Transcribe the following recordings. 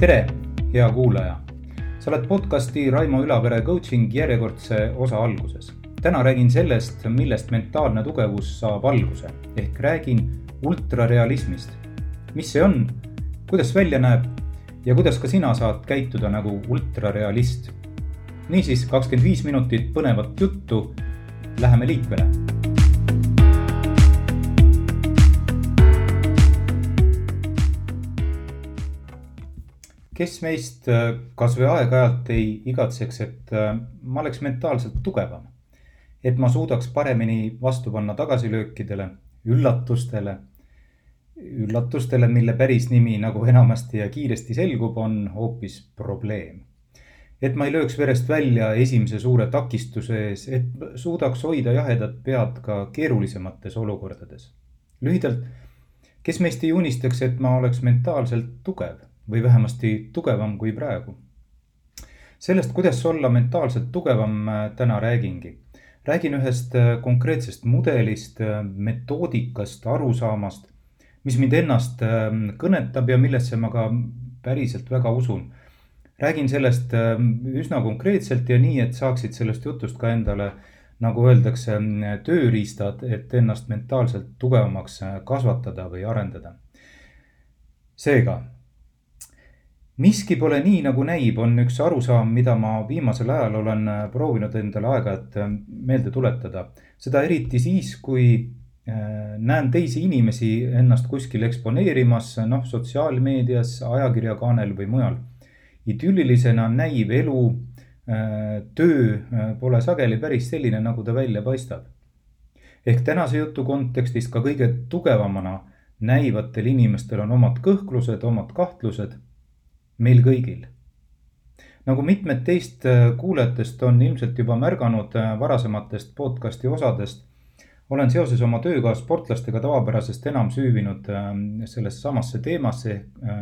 tere, hea kuulaja. sa oled podcasti Raimo Ülavere coaching järjekordse osa alguses. täna räägin sellest, millest mentaalne tugevus saab alguse ehk räägin ultrarealismist. mis see on, kuidas välja näeb ja kuidas ka sina saad käituda nagu ultrarealist. niisiis kakskümmend viis minutit põnevat juttu. Läheme liikvele kes meist äh, kasvõi aeg-ajalt ei igatseks, et äh, ma oleks mentaalselt tugevam. et ma suudaks paremini vastu panna tagasilöökidele, üllatustele, üllatustele, mille päris nimi, nagu enamasti ja kiiresti selgub, on hoopis probleem. et ma ei lööks verest välja esimese suure takistuse ees, et suudaks hoida jahedat pead ka keerulisemates olukordades. lühidalt, kes meist ei unistaks, et ma oleks mentaalselt tugev või vähemasti tugevam kui praegu. sellest, kuidas olla mentaalselt tugevam, äh, täna räägingi. räägin ühest äh, konkreetsest mudelist, äh, metoodikast, arusaamast, mis mind ennast kõnetab ja millesse ma ka päriselt väga usun. räägin sellest üsna konkreetselt ja nii, et saaksid sellest jutust ka endale nagu öeldakse, tööriistad, et ennast mentaalselt tugevamaks kasvatada või arendada. seega miski pole nii, nagu näib, on üks arusaam, mida ma viimasel ajal olen äh, proovinud endale aeg-ajalt äh, meelde tuletada. seda eriti siis, kui äh, näen teisi inimesi ennast kuskil eksponeerimas, noh, sotsiaalmeedias, ajakirjakaanel või mujal. idüllilisena näiv elu, töö pole sageli päris selline, nagu ta välja paistab. ehk tänase jutu kontekstis ka kõige tugevamana näivatel inimestel on omad kõhklused, omad kahtlused meil kõigil. nagu mitmed teist äh, kuulajatest on ilmselt juba märganud äh, varasematest podcast'i osadest, olen seoses oma tööga sportlastega tavapärasest enam süüvinud äh, sellesse samasse teemasse,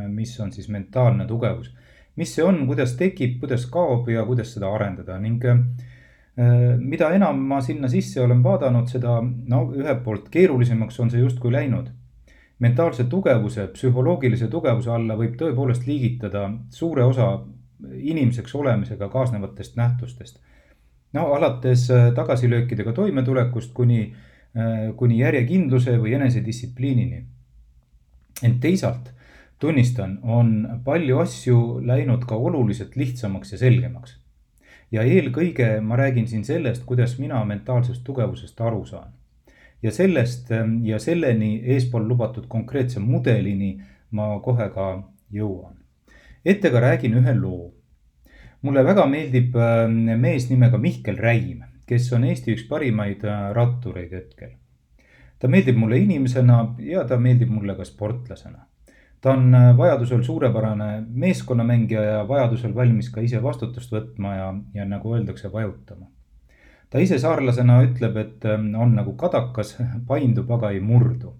mis on siis mentaalne tugevus. mis see on, kuidas tekib, kuidas kaob ja kuidas seda arendada ning mida enam ma sinna sisse olen vaadanud, seda no ühelt poolt keerulisemaks on see justkui läinud mentaalse tugevuse, psühholoogilise tugevuse alla võib tõepoolest liigitada suure osa inimeseks olemisega kaasnevatest nähtustest. no alates äh, tagasilöökidega toimetulekust kuni, äh, kuni järjekindluse või enesedistsipliinini. ent teisalt tunnistan, on palju asju läinud ka oluliselt lihtsamaks ja selgemaks. ja eelkõige ma räägin siin sellest, kuidas mina mentaalsest tugevusest aru saan ja sellest ähm, ja selleni eespool lubatud konkreetse mudelini ma kohe ka jõuan. ette ka räägin ühe loo. mulle väga meeldib ähm, mees nimega Mihkel Räim, kes on Eesti üks parimaid äh, rattureid hetkel. ta meeldib mulle inimesena ja ta meeldib mulle ka sportlasena. ta on äh, vajadusel suurepärane meeskonnamängija ja vajadusel valmis ka ise vastutust võtma ja, ja nagu öeldakse, vajutama ta ise saarlasena ütleb, et ähm, on nagu kadakas, paindub, aga ei murdu.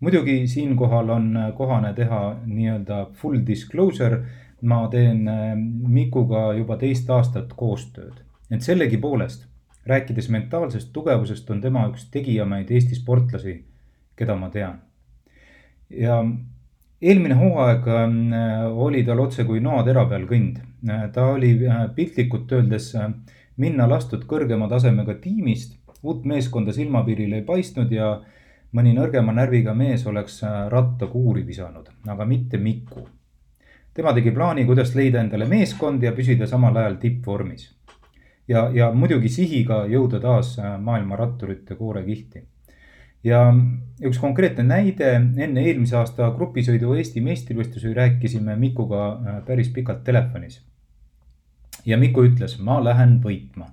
muidugi siinkohal on äh, kohane teha nii-öelda full disclosure. ma teen äh, Mikuga juba teist aastat koostööd, ent sellegipoolest rääkides mentaalsest tugevusest, on tema üks tegijamaid Eesti sportlasi, keda ma tean. ja eelmine hooaeg ähm, oli tal otse kui noatera peal kõnd. ta oli äh, piltlikult öeldes minna lastud kõrgema tasemega tiimist. uut meeskonda silmapiirile ei paistnud ja mõni nõrgema närviga mees oleks äh, ratta kuuri visanud, aga mitte Miku. tema tegi plaani, kuidas leida endale meeskond ja püsida samal ajal tippvormis. ja, ja muidugi sihiga jõuda taas äh, maailma ratturite koorekihti ja üks konkreetne näide, enne eelmise aasta grupisõidu Eesti meistrivõistlusi rääkisime Mikuga äh, päris pikalt telefonis ja Miku ütles, ma lähen võitma.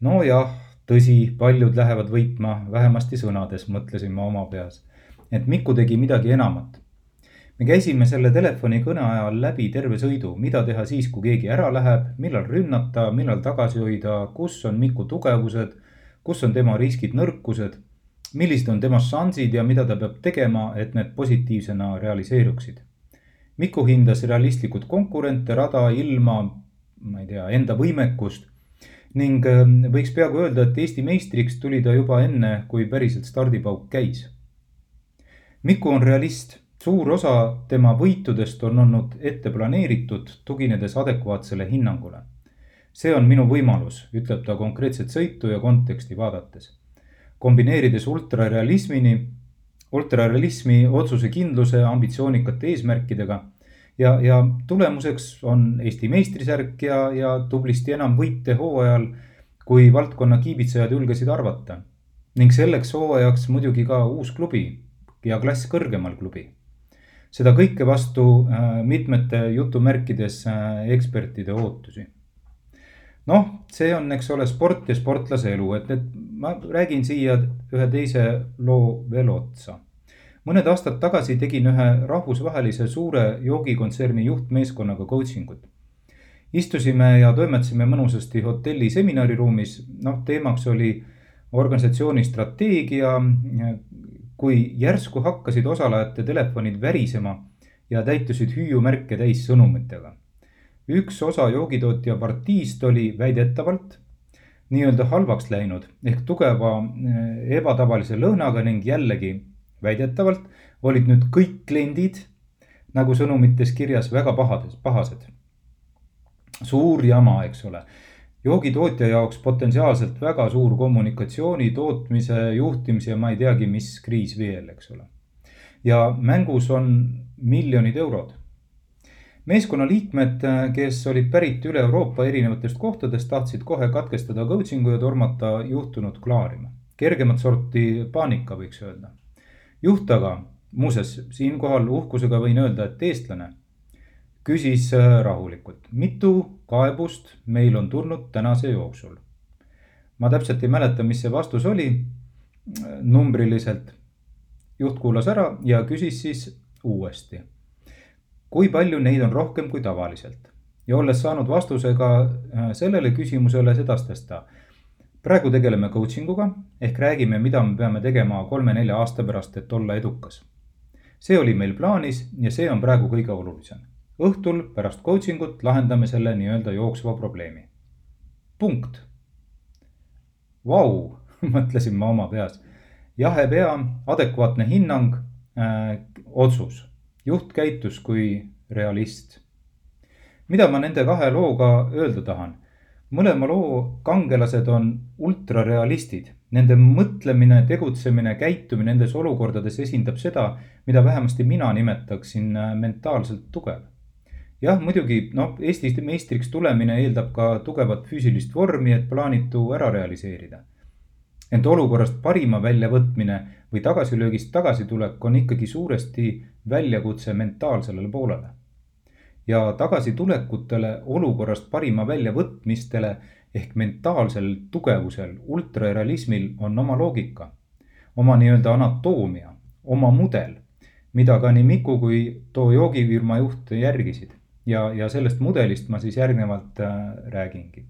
nojah, tõsi, paljud lähevad võitma, vähemasti sõnades, mõtlesin ma oma peas. et Miku tegi midagi enamat. me käisime selle telefonikõne ajal läbi terve sõidu, mida teha siis, kui keegi ära läheb, millal rünnata, millal tagasi hoida, kus on Miku tugevused, kus on tema riskid, nõrkused, millised on tema šansid ja mida ta peab tegema, et need positiivsena realiseeruksid. Miku hindas realistlikult konkurente, rada, ilma, ma ei tea, enda võimekust. ning ähm, võiks peaaegu öelda, et Eesti meistriks tuli ta juba enne, kui päriselt stardipauk käis. Miku on realist suur osa tema võitudest on olnud ette planeeritud, tuginedes adekvaatsele hinnangule. see on minu võimalus, ütleb ta konkreetset sõitu ja konteksti vaadates. kombineerides ultrarealismini, ultrarealismi otsusekindluse ambitsioonikate eesmärkidega ja, ja tulemuseks on Eesti meistrisärk ja, ja tublisti enam võite hooajal, kui valdkonna kiibitsejad julgesid arvata. ning selleks hooajaks muidugi ka uus klubi ja klass kõrgemal klubi. seda kõike vastu äh, mitmete jutumärkides äh, ekspertide ootusi. noh, see on, eks ole, sport ja sportlase elu, et, et ma räägin siia ühe teise loo veel otsa mõned aastad tagasi tegin ühe rahvusvahelise suure joogikontserni juhtmeeskonnaga coaching ut. istusime ja toimetasime mõnusasti hotelli seminariruumis, noh, teemaks oli organisatsiooni strateegia. kui järsku hakkasid osalejate telefonid värisema ja täitusid hüüumärke täis sõnumitega. üks osa joogitootja partiist oli väidetavalt nii-öelda halvaks läinud ehk tugeva ebatavalise lõhnaga ning jällegi väidetavalt olid nüüd kõik kliendid, nagu sõnumites kirjas, väga pahades, pahased. suur jama, eks ole. joogitootja jaoks potentsiaalselt väga suur kommunikatsiooni, tootmise, juhtimise ja ma ei teagi, mis kriis veel, eks ole. ja mängus on miljonid eurod meeskonna liikmed, kes olid pärit üle Euroopa erinevatest kohtadest, tahtsid kohe katkestada coaching'u ja tormata juhtunut klaarima. kergemat sorti paanika, võiks öelda juht aga, muuseas, siinkohal uhkusega võin öelda, et eestlane, küsis äh, rahulikult, mitu kaebust meil on tulnud tänase jooksul. ma täpselt ei mäleta, mis see vastus oli numbriliselt. juht kuulas ära ja küsis siis uuesti. kui palju neid on rohkem kui tavaliselt ja olles saanud vastuse ka äh, sellele küsimusele, sedastas ta praegu tegeleme coaching uga ehk räägime, mida me peame tegema kolme-nelja aasta pärast, et olla edukas. see oli meil plaanis ja see on praegu kõige olulisem. õhtul pärast coaching ut lahendame selle nii-öelda jooksva probleemi. punkt. Vau, mõtlesin ma oma peas. jahe pea, adekvaatne hinnang äh,, otsus. juht käitus kui realist. mida ma nende kahe looga öelda tahan? Mõlema loo kangelased on ultrarealistid. Nende mõtlemine, tegutsemine, käitumine nendes olukordades esindab seda, mida vähemasti mina nimetaksin äh, mentaalselt tugev. jah, muidugi noh, Eesti meistriks tulemine eeldab ka tugevat füüsilist vormi, et plaanitu ära realiseerida. ent olukorrast parima väljavõtmine või tagasilöögist tagasitulek on ikkagi suuresti väljakutse mentaalsele poolele ja tagasitulekutele olukorrast parima väljavõtmistele ehk mentaalsel tugevusel, ultrarealismil on oma loogika, oma nii-öelda anatoomia, oma mudel, mida ka nii Miku kui too joogifirma juht järgisid ja, ja sellest mudelist ma siis järgnevalt äh, räägingi.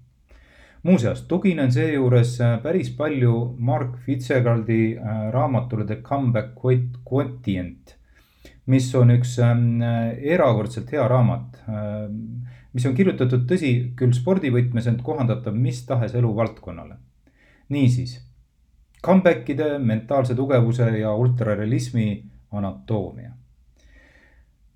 muuseas, tuginen seejuures äh, päris palju Mark Fitzgeraldi äh, raamatule The Comeback Quotient mis on üks ähm, erakordselt hea raamat, ähm, mis on kirjutatud, tõsi, küll spordivõtmes, ent kohandatav mis tahes eluvaldkonnale. niisiis, comeback'ide, mentaalse tugevuse ja ultrarealismi anatoomia.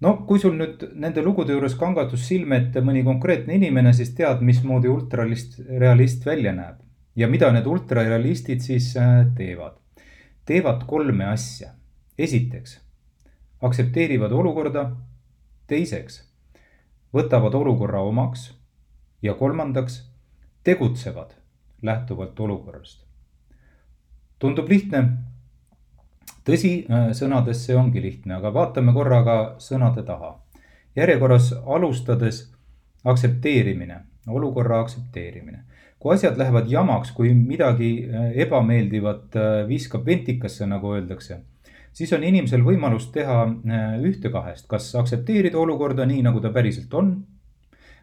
no kui sul nüüd nende lugude juures kangatus silme ette mõni konkreetne inimene, siis tead, mismoodi ultrarealist, realist välja näeb ja mida need ultrarealistid siis äh, teevad. teevad kolme asja. esiteks aktsepteerivad olukorda. teiseks, võtavad olukorra omaks. ja kolmandaks, tegutsevad lähtuvalt olukorrast. tundub lihtne. tõsi, äh, sõnades see ongi lihtne, aga vaatame korra ka sõnade taha. järjekorras alustades aktsepteerimine, olukorra aktsepteerimine kui asjad lähevad jamaks, kui midagi äh, ebameeldivat äh, viskab ventikasse, nagu öeldakse siis on inimesel võimalus teha äh, ühte kahest, kas aktsepteerida olukorda nii, nagu ta päriselt on.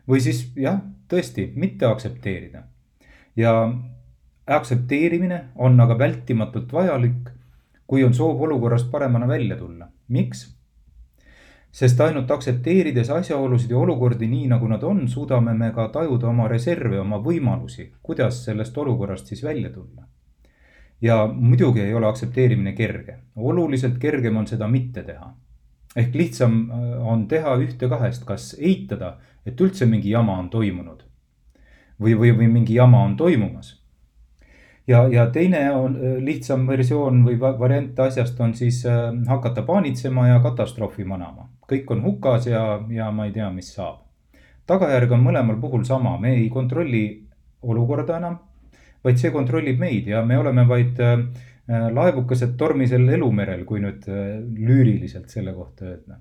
või siis jah, tõesti mitte aktsepteerida. ja aktsepteerimine on aga vältimatult vajalik, kui on soov olukorrast paremana välja tulla. miks? sest ainult aktsepteerides asjaolusid ja olukordi nii, nagu nad on, suudame me ka tajuda oma reserve, oma võimalusi, kuidas sellest olukorrast siis välja tulla ja muidugi ei ole aktsepteerimine kerge, oluliselt kergem on seda mitte teha. ehk lihtsam on teha ühte kahest, kas eitada, et üldse mingi jama on toimunud või, või, või mingi jama on toimumas ja, ja teine on lihtsam versioon või variant asjast on siis hakata paanitsema ja katastroofi manama. kõik on hukas ja, ja ma ei tea, mis saab. tagajärg on mõlemal puhul sama, me ei kontrolli olukorda enam, vaid see kontrollib meid ja me oleme vaid laevukesed tormisel elumerel, kui nüüd lüüriliselt selle kohta öelda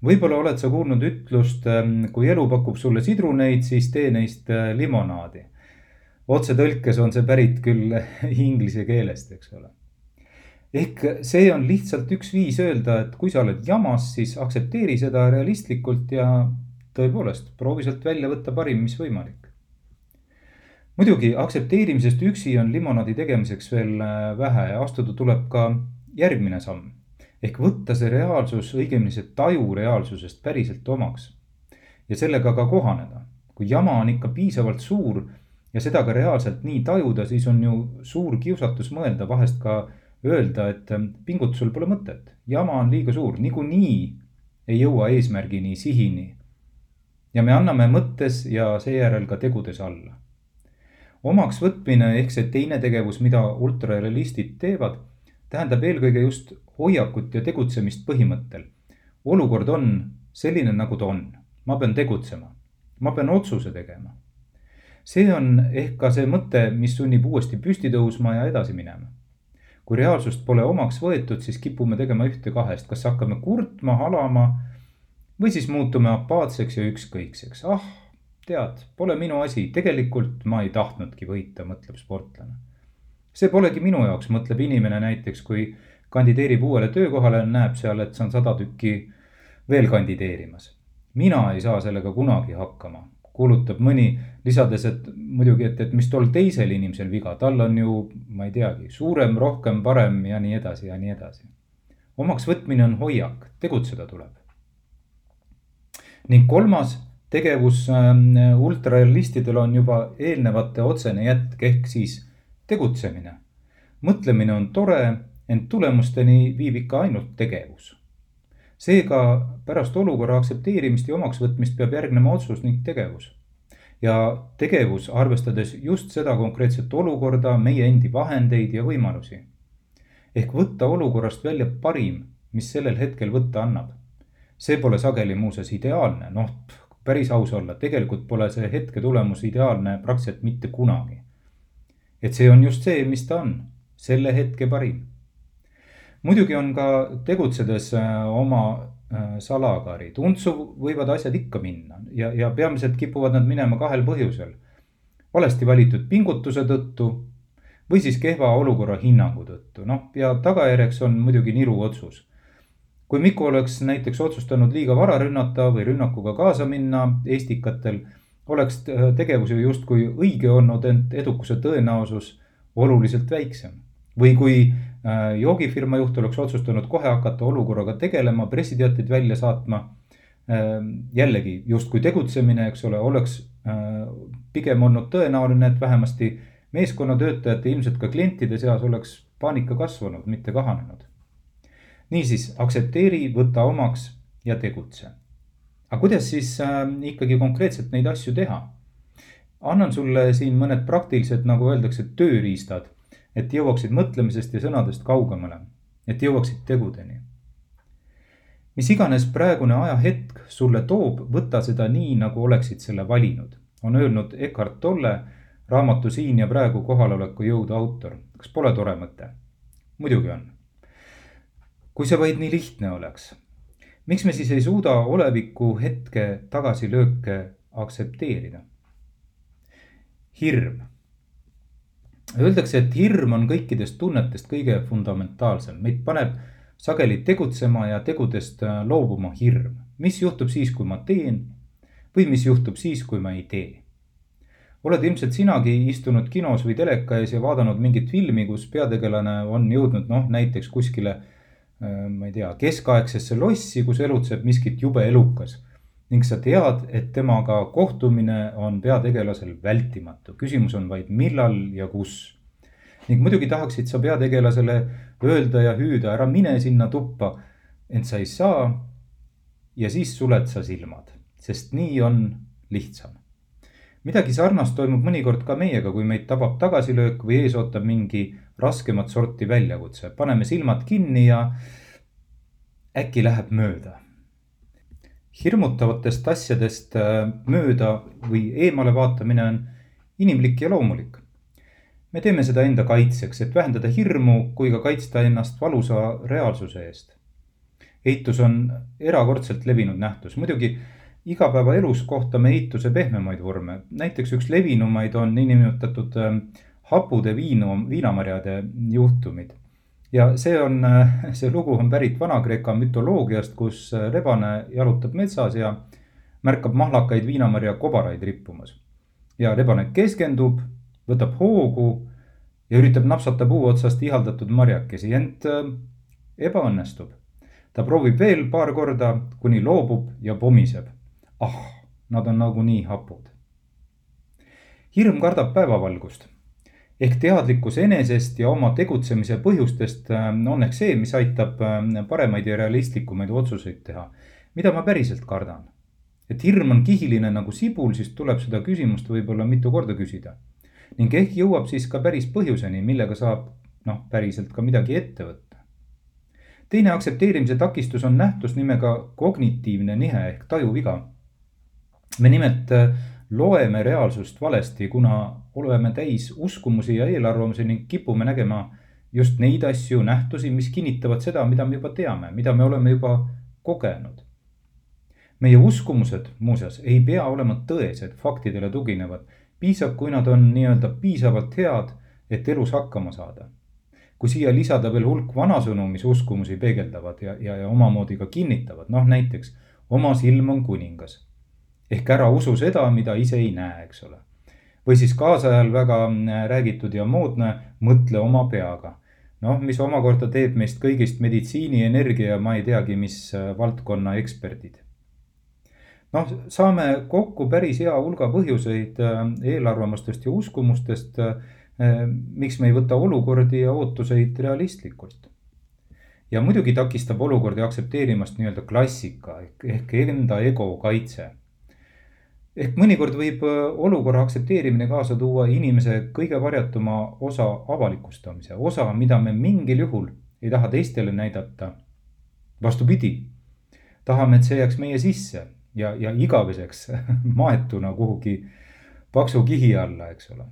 võib-olla oled sa kuulnud ütlust, kui elu pakub sulle sidruneid, siis tee neist limonaadi otsetõlkes on see pärit küll inglise keelest, eks ole. ehk see on lihtsalt üks viis öelda, et kui sa oled jamas, siis aktsepteeri seda realistlikult ja tõepoolest proovi sealt välja võtta parim, mis võimalik. Muidugi aktsepteerimisest üksi on limonaadi tegemiseks veel äh, vähe ja astuda tuleb ka järgmine samm. ehk võtta see reaalsus, õigemini see taju reaalsusest päriselt omaks ja sellega ka kohaneda. kui jama on ikka piisavalt suur ja seda ka reaalselt nii tajuda, siis on ju suur kiusatus mõelda vahest ka öelda, et ähm, pingutusel pole mõtet, jama on liiga suur, niikuinii ei jõua eesmärgini, sihini. ja me anname mõttes ja seejärel ka tegudes alla. Omaks võtmine ehk see teine tegevus, mida ultrarealistid teevad, tähendab eelkõige just hoiakut ja tegutsemist põhimõttel. olukord on selline, nagu ta on, ma pean tegutsema, ma pean otsuse tegema see on ehk ka see mõte, mis sunnib uuesti püsti tõusma ja edasi minema. kui reaalsust pole omaks võetud, siis kipume tegema ühte kahest, kas hakkame kurtma, halama või siis muutume apaatseks ja ükskõikseks. ah, tead, pole minu asi, tegelikult ma ei tahtnudki võita, mõtleb sportlane. see polegi minu jaoks, mõtleb inimene näiteks, kui kandideerib uuele töökohale, näeb seal, et see on sada tükki veel kandideerimas. mina ei saa sellega kunagi hakkama, kuulutab mõni lisades, et muidugi, et, et mis tol teisel inimesel viga, tal on ju, ma ei teagi, suurem, rohkem, parem ja nii edasi ja nii edasi. omaks võtmine on hoiak, tegutseda tuleb. ning kolmas tegevus äh, ultrarealistidel on juba eelnevate otsene jätk ehk siis tegutsemine. mõtlemine on tore, ent tulemusteni viib ikka ainult tegevus. seega pärast olukorra aktsepteerimist ja omaksvõtmist peab järgnema otsus ning tegevus ja tegevus, arvestades just seda konkreetset olukorda, meie endi vahendeid ja võimalusi. ehk võtta olukorrast välja parim, mis sellel hetkel võtta annab. see pole sageli muuseas ideaalne, noh, päris aus olla, tegelikult pole see hetke tulemus ideaalne praktiliselt mitte kunagi. et see on just see, mis ta on, selle hetke parim. muidugi on ka tegutsedes äh, oma Äh, salakarid, untsu võivad asjad ikka minna ja, ja peamiselt kipuvad nad minema kahel põhjusel. valesti valitud pingutuse tõttu või siis kehva olukorra hinnangu tõttu, noh ja tagajärjeks on muidugi niru otsus. Kui Miku oleks näiteks otsustanud liiga vara rünnata või rünnakuga kaasa minna Eestikatel, oleks tegevus ju justkui õige olnud, ent edukuse tõenäosus oluliselt väiksem. või kui Äh, joogifirma juht oleks otsustanud kohe hakata olukorraga tegelema, pressiteateid välja saatma. Ähm, jällegi justkui tegutsemine, eks ole, oleks äh, pigem olnud tõenäoline, et vähemasti meeskonnatöötajate, ilmselt ka klientide seas oleks paanika kasvanud, mitte kahanenud. Niisiis aktsepteeri, võta omaks ja tegutse. aga kuidas siis äh, ikkagi konkreetselt neid asju teha? annan sulle siin mõned praktilised, nagu öeldakse, tööriistad et jõuaksid mõtlemisest ja sõnadest kaugemale, et jõuaksid tegudeni. mis iganes praegune ajahetk sulle toob, võta seda nii, nagu oleksid selle valinud, on öelnud Eckart Tolle, raamatu Siin ja praegu kohaloleku jõudu autor. kas pole tore mõte? muidugi on. Kui see vaid nii lihtne oleks. miks me siis ei suuda oleviku hetke tagasilööke aktsepteerida? hirm Öeldakse, et hirm on kõikidest tunnetest kõige fundamentaalsem, meid paneb sageli tegutsema ja tegudest äh, loobuma hirm. mis juhtub siis, kui ma teen või mis juhtub siis, kui ma ei tee? oled ilmselt sinagi istunud kinos või teleka ees ja vaadanud mingit filmi, kus peategelane on jõudnud noh, näiteks kuskile ma ei tea, keskaegsesse lossi, kus elutseb miskit jube elukas ning sa tead, et temaga kohtumine on peategelasel vältimatu, küsimus on vaid millal ja kus. ning muidugi tahaksid sa peategelasele öelda ja hüüda, ära mine sinna tuppa. ent sa ei saa. ja siis suled sa silmad, sest nii on lihtsam. midagi sarnast toimub mõnikord ka meiega, kui meid tabab tagasilöök või ees ootab mingi raskemat sorti väljakutse, paneme silmad kinni ja äkki läheb mööda hirmutavatest asjadest äh, mööda või eemale vaatamine on inimlik ja loomulik. me teeme seda enda kaitseks, et vähendada hirmu kui ka kaitsta ennast valusa reaalsuse eest. eitus on erakordselt levinud nähtus, muidugi igapäevaelus kohtame eituse pehmemaid vorme, näiteks üks levinumaid on niinimetatud äh, hapude viinu, viinamarjade juhtumid ja see on, see lugu on pärit Vana-Kreeka mütoloogiast, kus rebane jalutab metsas ja märkab mahlakaid viinamarja kobaraid rippumas. ja rebane keskendub, võtab hoogu ja üritab napsata puu otsast ihaldatud marjakesi, ent äh, ebaõnnestub. ta proovib veel paar korda, kuni loobub ja pomiseb. ah, nad on nagunii hapud. hirm kardab päevavalgust ehk teadlikkus enesest ja oma tegutsemise põhjustest äh, on ehk see, mis aitab äh, paremaid ja realistlikumaid otsuseid teha. mida ma päriselt kardan? et hirm on kihiline nagu sibul, siis tuleb seda küsimust võib-olla mitu korda küsida. ning ehk jõuab siis ka päris põhjuseni, millega saab noh, päriselt ka midagi ette võtta. teine aktsepteerimise takistus on nähtus nimega kognitiivne nihe ehk tajuviga. me nimelt äh, loeme reaalsust valesti, kuna oleme täis uskumusi ja eelarvamusi ning kipume nägema just neid asju, nähtusi, mis kinnitavad seda, mida me juba teame, mida me oleme juba kogenud. meie uskumused muuseas ei pea olema tõesed, faktidele tuginevad, piisab, kui nad on nii-öelda piisavalt head, et elus hakkama saada. kui siia lisada veel hulk vanasõnu, mis uskumusi peegeldavad ja, ja, ja omamoodi ka kinnitavad, noh näiteks oma silm on kuningas ehk ära usu seda, mida ise ei näe, eks ole. Või siis kaasajal väga mm, räägitud ja moodne, mõtle oma peaga. noh, mis omakorda teeb meist kõigist meditsiini, energia ja ma ei teagi, mis äh, valdkonna eksperdid. noh, saame kokku päris hea hulga põhjuseid äh, eelarvamustest ja uskumustest, äh, miks me ei võta olukordi ja ootuseid realistlikult ja muidugi takistab olukordi aktsepteerimast nii-öelda klassika ehk, enda ego kaitse ehk mõnikord võib äh, olukorra aktsepteerimine kaasa tuua inimese kõige varjatuma osa avalikustamise, osa, mida me mingil juhul ei taha teistele näidata. vastupidi, tahame, et see jääks meie sisse ja, ja igaveseks maetuna kuhugi paksu kihi alla, eks ole.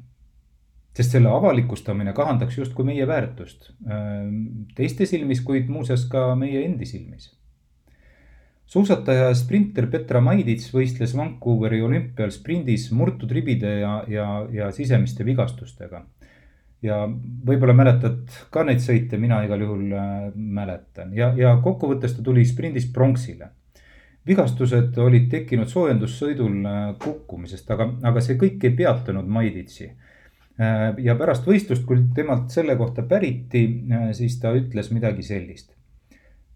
sest selle avalikustamine kahandaks justkui meie väärtust äh, teiste silmis, kuid muuseas ka meie endi silmis suusataja sprinter Petra Maidits võistles Vancouveri olümpial sprindis murtud ribide ja, ja, ja sisemiste vigastustega. ja võib-olla mäletad ka neid sõite, mina igal juhul äh, mäletan ja, ja kokkuvõttes ta tuli sprindis pronksile. vigastused olid tekkinud soojendussõidul äh, kukkumisest, aga, aga see kõik ei peatanud Maiditsi äh, ja pärast võistlust, kui temalt selle kohta päriti, siis ta ütles midagi sellist.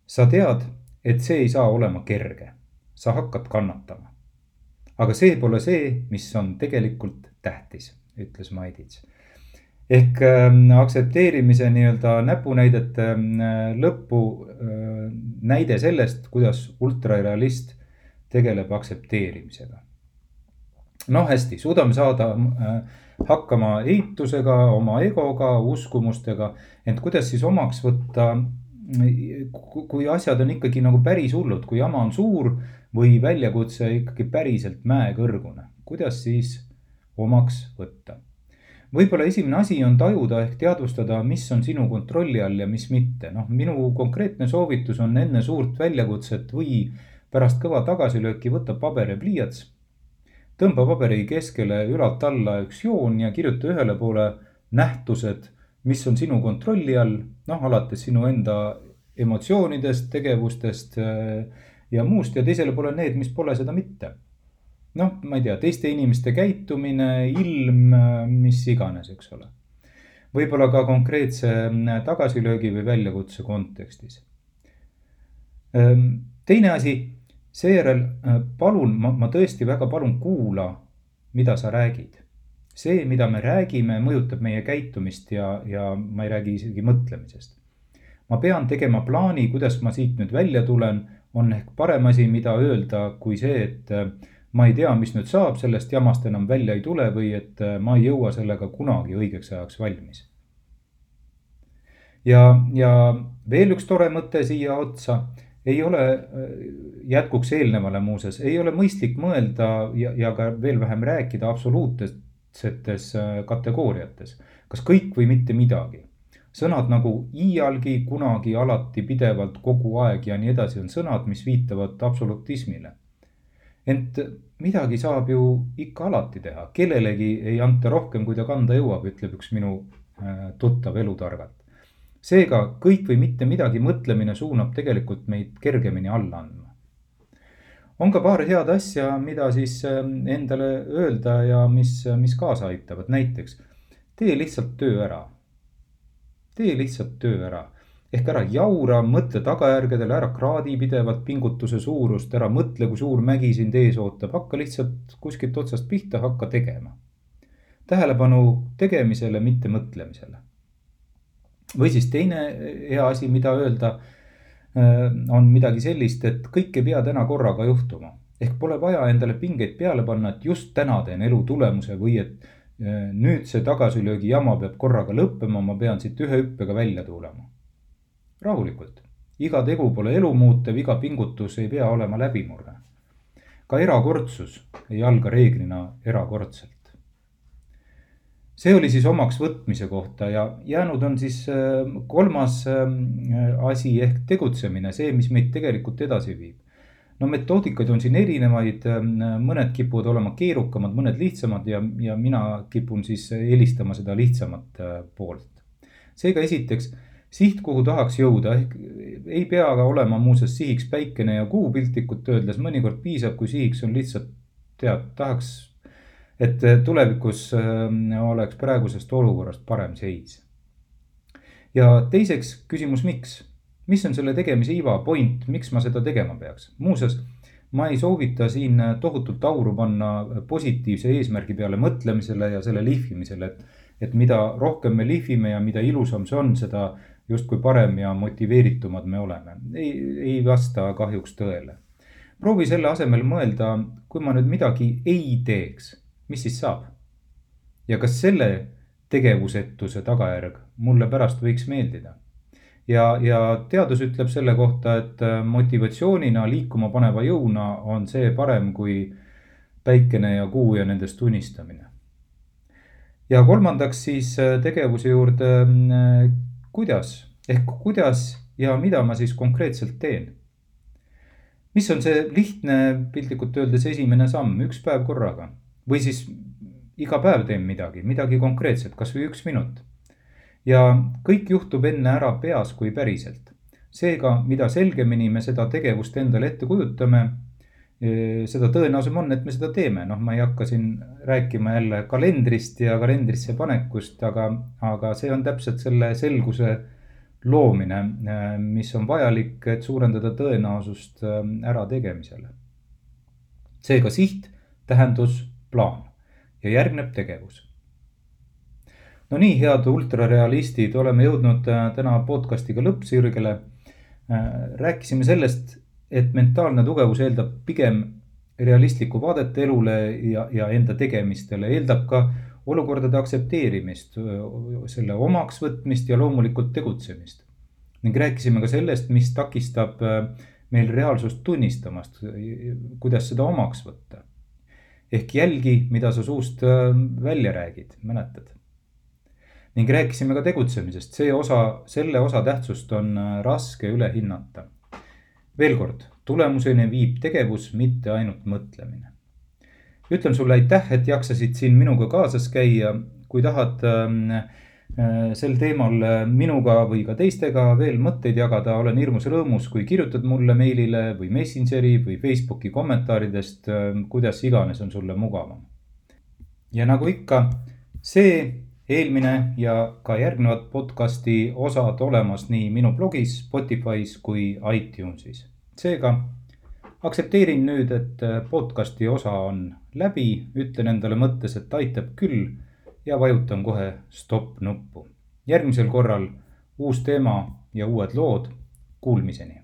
sa tead et see ei saa olema kerge. sa hakkad kannatama. aga see pole see, mis on tegelikult tähtis, ütles Maidits. ehk äh, aktsepteerimise nii-öelda näpunäidete äh, lõppu äh, näide sellest, kuidas ultrarealist tegeleb aktsepteerimisega. noh, hästi, suudame saada äh, hakkama eitusega, oma egoga, uskumustega, ent kuidas siis omaks võtta kui asjad on ikkagi nagu päris hullud, kui jama on suur või väljakutse ikkagi päriselt mäekõrgune, kuidas siis omaks võtta? võib-olla esimene asi on tajuda ehk teadvustada, mis on sinu kontrolli all ja mis mitte. noh, minu konkreetne soovitus on enne suurt väljakutset või pärast kõva tagasilööki võtta paber ja pliiats. tõmba paberi keskele ülalt alla üks joon ja kirjuta ühele poole nähtused mis on sinu kontrolli all, noh, alates sinu enda emotsioonidest, tegevustest äh, ja muust ja teisele poole need, mis pole seda mitte. noh, ma ei tea, teiste inimeste käitumine, ilm, äh, mis iganes, eks ole. võib-olla ka konkreetse äh, tagasilöögi või väljakutse kontekstis. Ähm, teine asi, seejärel palun, ma, ma tõesti väga palun, kuula, mida sa räägid see, mida me räägime, mõjutab meie käitumist ja, ja ma ei räägi isegi mõtlemisest. ma pean tegema plaani, kuidas ma siit nüüd välja tulen, on ehk parem asi, mida öelda, kui see, et äh, ma ei tea, mis nüüd saab, sellest jamast enam välja ei tule või et äh, ma ei jõua sellega kunagi õigeks ajaks valmis. ja, ja veel üks tore mõte siia otsa, ei ole, äh, jätkuks eelnevale muuseas, ei ole mõistlik mõelda ja, ja ka veel vähem rääkida absoluutsetes kategooriates. kas kõik või mitte midagi sõnad nagu iialgi, kunagi, alati, pidevalt, kogu aeg ja nii edasi on sõnad, mis viitavad absolutismile. ent midagi saab ju ikka alati teha, kellelegi ei anta rohkem, kui ta kanda jõuab, ütleb üks minu äh, tuttav elutargalt. seega kõik või mitte midagi mõtlemine suunab tegelikult meid kergemini alla andma. On ka paar head asja, mida siis äh, endale öelda ja mis, mis kaasa aitavad, näiteks tee lihtsalt töö ära tee lihtsalt töö ära. ehk ära jaura, mõtle tagajärgedele, ära kraadi pidevalt pingutuse suurust, ära mõtle, kui suur mägi sind ees ootab, hakka lihtsalt kuskilt otsast pihta, hakka tegema. tähelepanu tegemisele, mitte mõtlemisele. või siis teine hea asi, mida öelda, äh, on midagi sellist, et kõik ei pea täna korraga juhtuma. ehk pole vaja endale pingeid peale panna, et just täna teen elu tulemuse või et nüüd see tagasilöögi jama peab korraga lõppema, ma pean siit ühe hüppega välja tulema. rahulikult, iga tegu pole elu muutev, iga pingutus ei pea olema läbimurre. ka erakordsus ei alga reeglina erakordselt. See oli siis omaks võtmise kohta ja jäänud on siis äh, kolmas äh, asi ehk tegutsemine, see, mis meid tegelikult edasi viib no metoodikaid on siin erinevaid, ähm, mõned kipuvad olema keerukamad, mõned lihtsamad ja, ja mina kipun siis eelistama seda lihtsamat äh, poolt. seega esiteks siht, kuhu tahaks jõuda, ehk ei pea ka olema muuseas sihiks päikene ja kuu piltlikult öeldes, mõnikord piisab, kui sihiks on lihtsalt tead, tahaks, et tulevikus ähm, oleks praegusest olukorrast parem seis. ja teiseks küsimus, miks mis on selle tegemise iva, point, miks ma seda tegema peaks? muuseas, ma ei soovita siin tohutult auru panna positiivse eesmärgi peale mõtlemisele ja selle lihvimisele, et, et mida rohkem me lihvime ja mida ilusam see on, seda justkui parem ja motiveeritumad me oleme. ei, ei vasta kahjuks tõele. proovi selle asemel mõelda, kui ma nüüd midagi ei teeks, mis siis saab? ja kas selle tegevusetuse tagajärg mulle pärast võiks meeldida? ja, ja teadus ütleb selle kohta, et äh, motivatsioonina, liikuma paneva jõuna on see parem kui päikene ja kuu ja nendest unistamine. ja kolmandaks siis äh, tegevuse juurde, äh, kuidas ehk kuidas ja mida ma siis konkreetselt teen. mis on see lihtne, piltlikult öeldes esimene samm, üks päev korraga või siis iga päev teen midagi, midagi konkreetset, kasvõi üks minut ja kõik juhtub enne ära peas kui päriselt. seega, mida selgemini me seda tegevust endale ette kujutame, e, seda tõenäosem on, et me seda teeme, noh, ma ei hakka siin rääkima jälle kalendrist ja kalendrisse panekust, aga, aga see on täpselt selle selguse loomine, e, mis on vajalik, et suurendada tõenäosust e, ärategemisele. seega siht, tähendus, plaan ja järgneb tegevus no nii, head ultrarealistid, oleme jõudnud äh, täna podcast'iga lõppsirgele. Äh, rääkisime sellest, et mentaalne tugevus eeldab pigem realistlikku vaadet elule ja, ja enda tegemistele, eeldab ka olukordade aktsepteerimist, selle omaks võtmist ja loomulikult tegutsemist. ning rääkisime ka sellest, mis takistab äh, meil reaalsust tunnistamast, kuidas seda omaks võtta. Ehk jälgi, mida sa suust välja räägid, mäletad ning rääkisime ka tegutsemisest, see osa, selle osa tähtsust on äh, raske üle hinnata. veel kord, tulemuseni viib tegevus, mitte ainult mõtlemine. ütlen sulle aitäh, et jaksasid siin minuga kaasas käia. kui tahad äh, sel teemal äh, minuga või ka teistega veel mõtteid jagada, olen hirmus rõõmus, kui kirjutad mulle meilile või Messengeri või Facebooki kommentaaridest, äh, kuidas iganes on sulle mugavam. ja nagu ikka, see eelmine ja ka järgnevad podcasti osad olemas nii minu blogis, Spotify's kui iTunesis. seega aktsepteerin nüüd, et podcasti osa on läbi, ütlen endale mõttes, et aitab küll ja vajutan kohe stopp nuppu. järgmisel korral uus teema, ja uued lood. Kuulmiseni